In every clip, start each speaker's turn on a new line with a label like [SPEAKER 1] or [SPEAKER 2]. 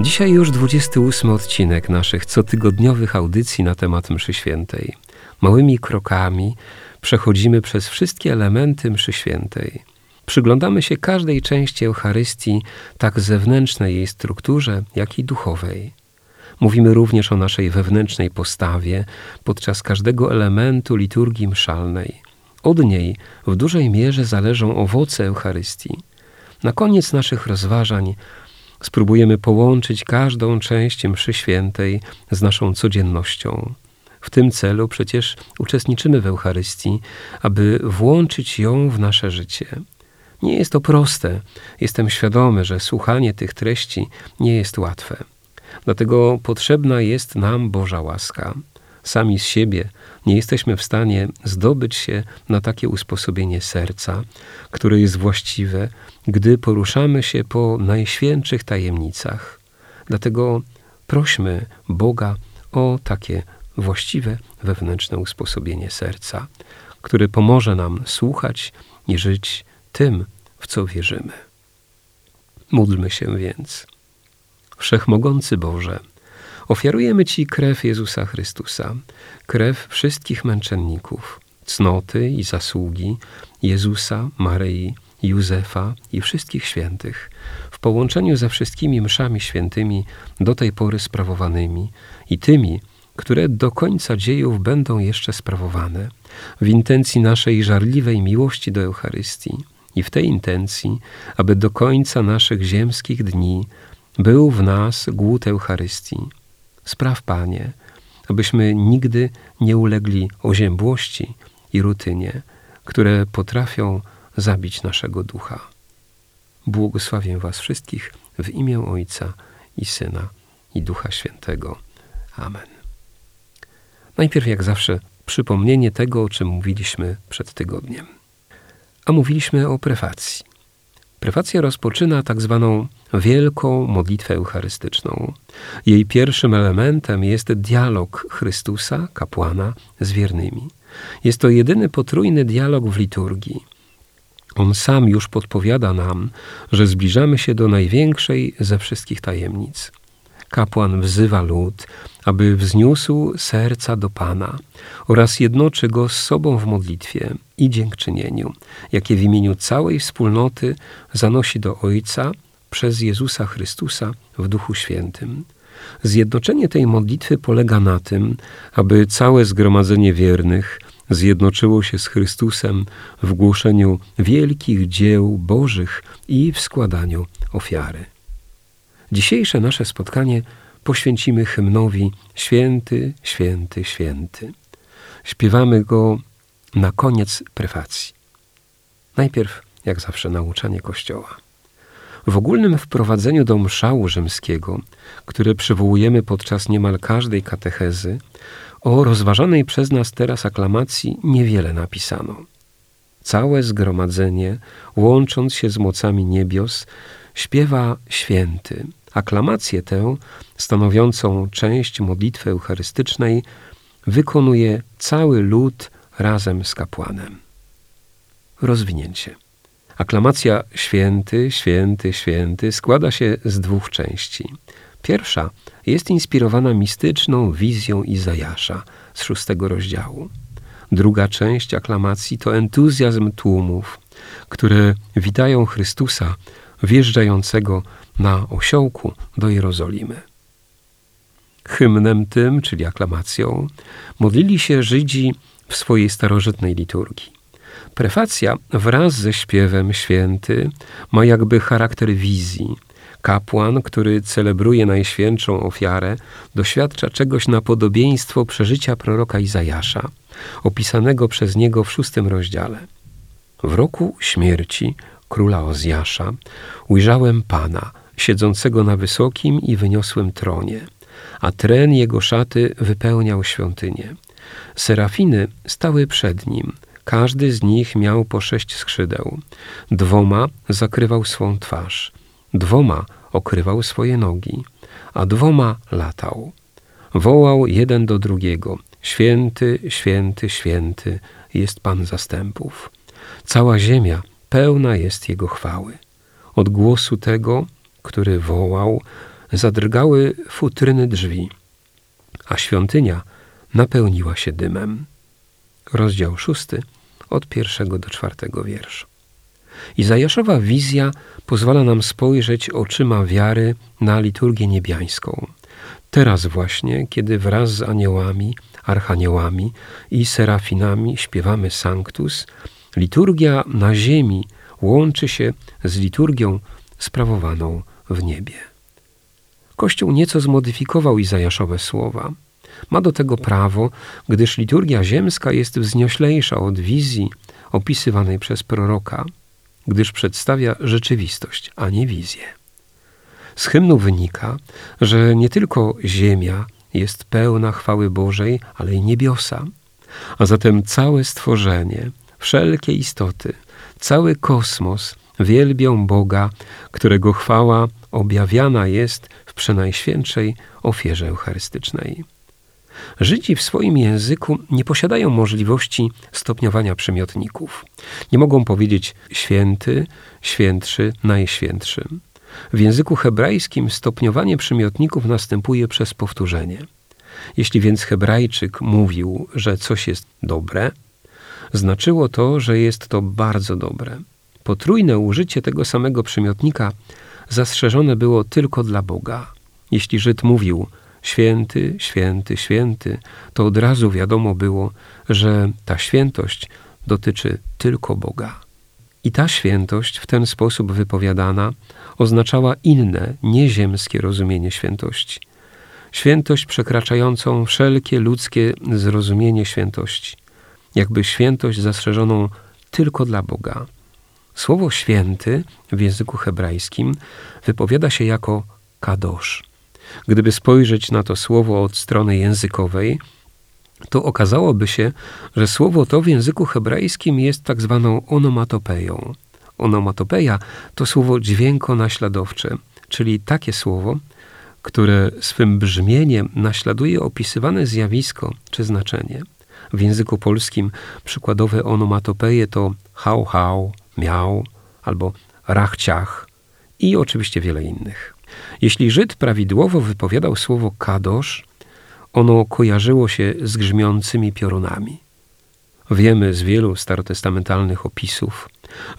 [SPEAKER 1] Dzisiaj już 28 odcinek naszych cotygodniowych audycji na temat mszy świętej. Małymi krokami przechodzimy przez wszystkie elementy mszy świętej. Przyglądamy się każdej części Eucharystii, tak zewnętrznej jej strukturze, jak i duchowej. Mówimy również o naszej wewnętrznej postawie podczas każdego elementu liturgii mszalnej. Od niej w dużej mierze zależą owoce Eucharystii. Na koniec naszych rozważań spróbujemy połączyć każdą część mszy świętej z naszą codziennością. W tym celu przecież uczestniczymy w Eucharystii, aby włączyć ją w nasze życie. Nie jest to proste. Jestem świadomy, że słuchanie tych treści nie jest łatwe. Dlatego potrzebna jest nam Boża łaska. Sami z siebie nie jesteśmy w stanie zdobyć się na takie usposobienie serca, które jest właściwe, gdy poruszamy się po najświętszych tajemnicach. Dlatego prośmy Boga o takie właściwe wewnętrzne usposobienie serca, które pomoże nam słuchać i żyć tym, w co wierzymy. Módlmy się więc. Wszechmogący Boże, ofiarujemy Ci krew Jezusa Chrystusa, krew wszystkich męczenników, cnoty i zasługi Jezusa, Maryi, Józefa i wszystkich świętych, w połączeniu ze wszystkimi mszami świętymi do tej pory sprawowanymi i tymi, które do końca dziejów będą jeszcze sprawowane, w intencji naszej żarliwej miłości do Eucharystii i w tej intencji, aby do końca naszych ziemskich dni był w nas głód Eucharystii. Spraw, Panie, abyśmy nigdy nie ulegli oziębłości i rutynie, które potrafią zabić naszego ducha. Błogosławię Was wszystkich w imię Ojca i Syna i Ducha Świętego. Amen. Najpierw, jak zawsze, przypomnienie tego, o czym mówiliśmy przed tygodniem. A mówiliśmy o prefacji. Prefacja rozpoczyna tak zwaną wielką modlitwę eucharystyczną. Jej pierwszym elementem jest dialog Chrystusa, kapłana, z wiernymi. Jest to jedyny potrójny dialog w liturgii. On sam już podpowiada nam, że zbliżamy się do największej ze wszystkich tajemnic. Kapłan wzywa lud, aby wzniósł serca do Pana oraz jednoczy go z sobą w modlitwie i dziękczynieniu, jakie w imieniu całej wspólnoty zanosi do Ojca przez Jezusa Chrystusa w Duchu Świętym. Zjednoczenie tej modlitwy polega na tym, aby całe zgromadzenie wiernych zjednoczyło się z Chrystusem w głoszeniu wielkich dzieł Bożych i w składaniu ofiary. Dzisiejsze nasze spotkanie poświęcimy hymnowi Święty, Święty, Święty. Śpiewamy go na koniec prefacji. Najpierw, jak zawsze, nauczanie Kościoła. W ogólnym wprowadzeniu do mszału rzymskiego, które przywołujemy podczas niemal każdej katechezy, o rozważanej przez nas teraz aklamacji niewiele napisano. Całe zgromadzenie, łącząc się z mocami niebios, śpiewa święty. Aklamację tę, stanowiącą część modlitwy eucharystycznej, wykonuje cały lud razem z kapłanem. Rozwinięcie. Aklamacja święty, święty, święty składa się z dwóch części. Pierwsza jest inspirowana mistyczną wizją Izajasza z szóstego rozdziału. Druga część aklamacji to entuzjazm tłumów, które witają Chrystusa wjeżdżającego na osiołku do Jerozolimy. Hymnem tym, czyli aklamacją, modlili się Żydzi w swojej starożytnej liturgii. Prefacja wraz ze śpiewem święty ma jakby charakter wizji. Kapłan, który celebruje najświętszą ofiarę, doświadcza czegoś na podobieństwo przeżycia proroka Izajasza, opisanego przez niego w szóstym rozdziale. W roku śmierci króla Ozjasza ujrzałem Pana, siedzącego na wysokim i wyniosłym tronie, a tren jego szaty wypełniał świątynię. Serafiny stały przed nim. Każdy z nich miał po sześć skrzydeł. Dwoma zakrywał swą twarz, dwoma okrywał swoje nogi, a dwoma latał. Wołał jeden do drugiego: Święty, święty, święty jest Pan zastępów. Cała ziemia pełna jest Jego chwały. Od głosu tego, który wołał, zadrgały futryny drzwi, a świątynia napełniła się dymem. Rozdział szósty, od pierwszego do czwartego wiersza. Izajaszowa wizja pozwala nam spojrzeć oczyma wiary na liturgię niebiańską. Teraz właśnie, kiedy wraz z aniołami, archaniołami i serafinami śpiewamy Sanctus, liturgia na ziemi łączy się z liturgią sprawowaną w niebie. Kościół nieco zmodyfikował Izajaszowe słowa. Ma do tego prawo, gdyż liturgia ziemska jest wznioślejsza od wizji opisywanej przez proroka, gdyż przedstawia rzeczywistość, a nie wizję. Z hymnu wynika, że nie tylko ziemia jest pełna chwały Bożej, ale i niebiosa, a zatem całe stworzenie, wszelkie istoty, cały kosmos wielbią Boga, którego chwała objawiana jest w przenajświętszej ofierze eucharystycznej. Żydzi w swoim języku nie posiadają możliwości stopniowania przymiotników. Nie mogą powiedzieć święty, świętszy, najświętszy. W języku hebrajskim stopniowanie przymiotników następuje przez powtórzenie. Jeśli więc Hebrajczyk mówił, że coś jest dobre, znaczyło to, że jest to bardzo dobre. Potrójne użycie tego samego przymiotnika zastrzeżone było tylko dla Boga. Jeśli Żyd mówił święty, święty, święty, to od razu wiadomo było, że ta świętość dotyczy tylko Boga. I ta świętość w ten sposób wypowiadana oznaczała inne, nieziemskie rozumienie świętości. Świętość przekraczającą wszelkie ludzkie zrozumienie świętości, jakby świętość zastrzeżoną tylko dla Boga. Słowo święty w języku hebrajskim wypowiada się jako kadosz. Gdyby spojrzeć na to słowo od strony językowej, to okazałoby się, że słowo to w języku hebrajskim jest tak zwaną onomatopeją. Onomatopeja to słowo dźwięko-naśladowcze, czyli takie słowo, które swym brzmieniem naśladuje opisywane zjawisko czy znaczenie. W języku polskim przykładowe onomatopeje to hał hał, miał albo rachciach i oczywiście wiele innych. Jeśli Żyd prawidłowo wypowiadał słowo kadosz, ono kojarzyło się z grzmiącymi piorunami. Wiemy z wielu starotestamentalnych opisów,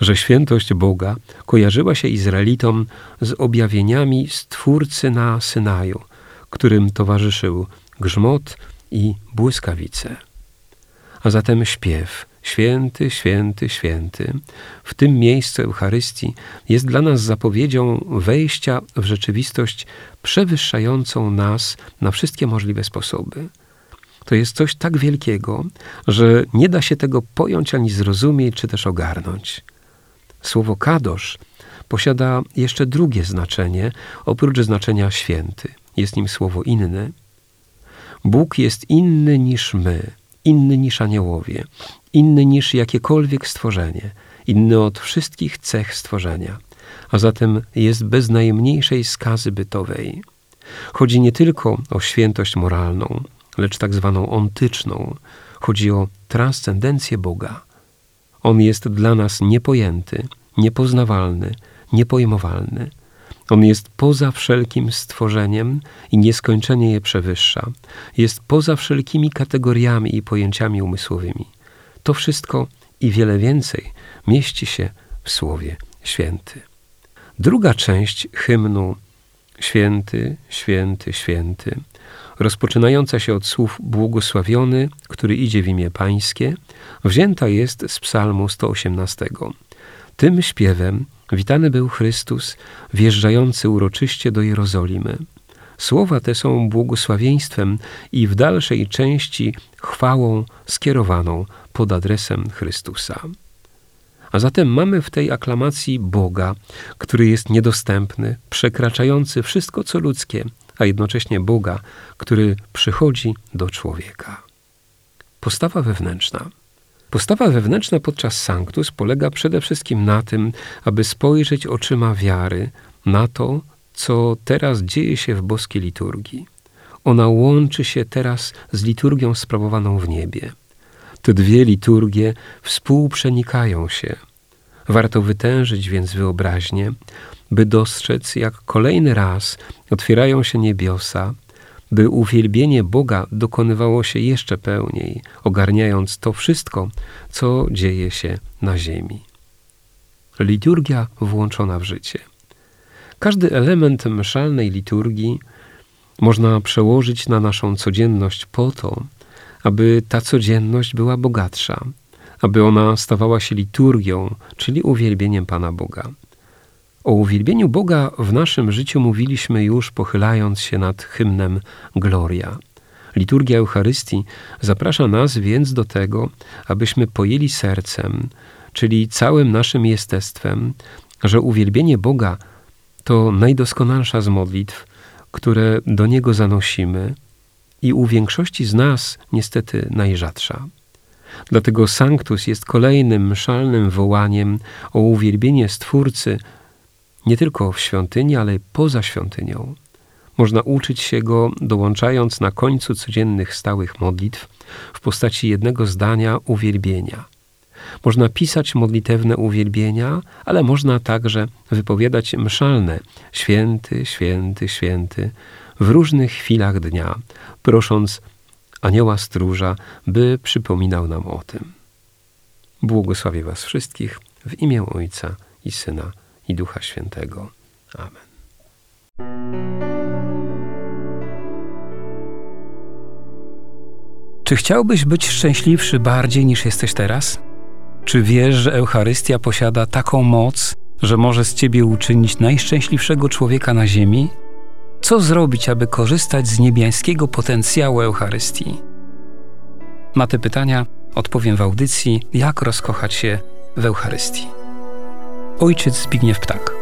[SPEAKER 1] że świętość Boga kojarzyła się Izraelitom z objawieniami Stwórcy na Synaju, którym towarzyszył grzmot i błyskawice. A zatem śpiew, Święty, święty, święty, w tym miejscu Eucharystii jest dla nas zapowiedzią wejścia w rzeczywistość przewyższającą nas na wszystkie możliwe sposoby. To jest coś tak wielkiego, że nie da się tego pojąć ani zrozumieć, czy też ogarnąć. Słowo kadosz posiada jeszcze drugie znaczenie, oprócz znaczenia święty. Jest nim słowo inny. Bóg jest inny niż my, inny niż aniołowie, inny niż jakiekolwiek stworzenie, inny od wszystkich cech stworzenia, a zatem jest bez najmniejszej skazy bytowej. Chodzi nie tylko o świętość moralną, lecz tak zwaną ontyczną. Chodzi o transcendencję Boga. On jest dla nas niepojęty, niepoznawalny, niepojmowalny. On jest poza wszelkim stworzeniem i nieskończenie je przewyższa. Jest poza wszelkimi kategoriami i pojęciami umysłowymi. To wszystko i wiele więcej mieści się w słowie święty. Druga część hymnu Święty, święty, święty, rozpoczynająca się od słów błogosławiony, który idzie w imię Pańskie, wzięta jest z Psalmu 118. Tym śpiewem witany był Chrystus, wjeżdżający uroczyście do Jerozolimy. Słowa te są błogosławieństwem i w dalszej części chwałą skierowaną pod adresem Chrystusa. A zatem mamy w tej aklamacji Boga, który jest niedostępny, przekraczający wszystko co ludzkie, a jednocześnie Boga, który przychodzi do człowieka. Postawa wewnętrzna. Postawa wewnętrzna podczas sanktus polega przede wszystkim na tym, aby spojrzeć oczyma wiary na to, co teraz dzieje się w boskiej liturgii. Ona łączy się teraz z liturgią sprawowaną w niebie. Te dwie liturgie współprzenikają się. Warto wytężyć więc wyobraźnię, by dostrzec, jak kolejny raz otwierają się niebiosa, by uwielbienie Boga dokonywało się jeszcze pełniej, ogarniając to wszystko, co dzieje się na ziemi. Liturgia włączona w życie. Każdy element mszalnej liturgii można przełożyć na naszą codzienność po to, aby ta codzienność była bogatsza, aby ona stawała się liturgią, czyli uwielbieniem Pana Boga. O uwielbieniu Boga w naszym życiu mówiliśmy już pochylając się nad hymnem Gloria. Liturgia Eucharystii zaprasza nas więc do tego, abyśmy pojęli sercem, czyli całym naszym jestestwem, że uwielbienie Boga to najdoskonalsza z modlitw, które do Niego zanosimy i u większości z nas niestety najrzadsza. Dlatego Sanctus jest kolejnym mszalnym wołaniem o uwielbienie Stwórcy nie tylko w świątyni, ale poza świątynią. Można uczyć się go dołączając na końcu codziennych stałych modlitw w postaci jednego zdania uwielbienia. Można pisać modlitewne uwielbienia, ale można także wypowiadać mszalne święty, święty, święty w różnych chwilach dnia, prosząc anioła stróża, by przypominał nam o tym. Błogosławię Was wszystkich w imię Ojca i Syna i Ducha Świętego. Amen.
[SPEAKER 2] Czy chciałbyś być szczęśliwszy bardziej niż jesteś teraz? Czy wiesz, że Eucharystia posiada taką moc, że może z ciebie uczynić najszczęśliwszego człowieka na ziemi? Co zrobić, aby korzystać z niebiańskiego potencjału Eucharystii? Na te pytania odpowiem w audycji Jak rozkochać się w Eucharystii. Ojciec Zbigniew Ptak.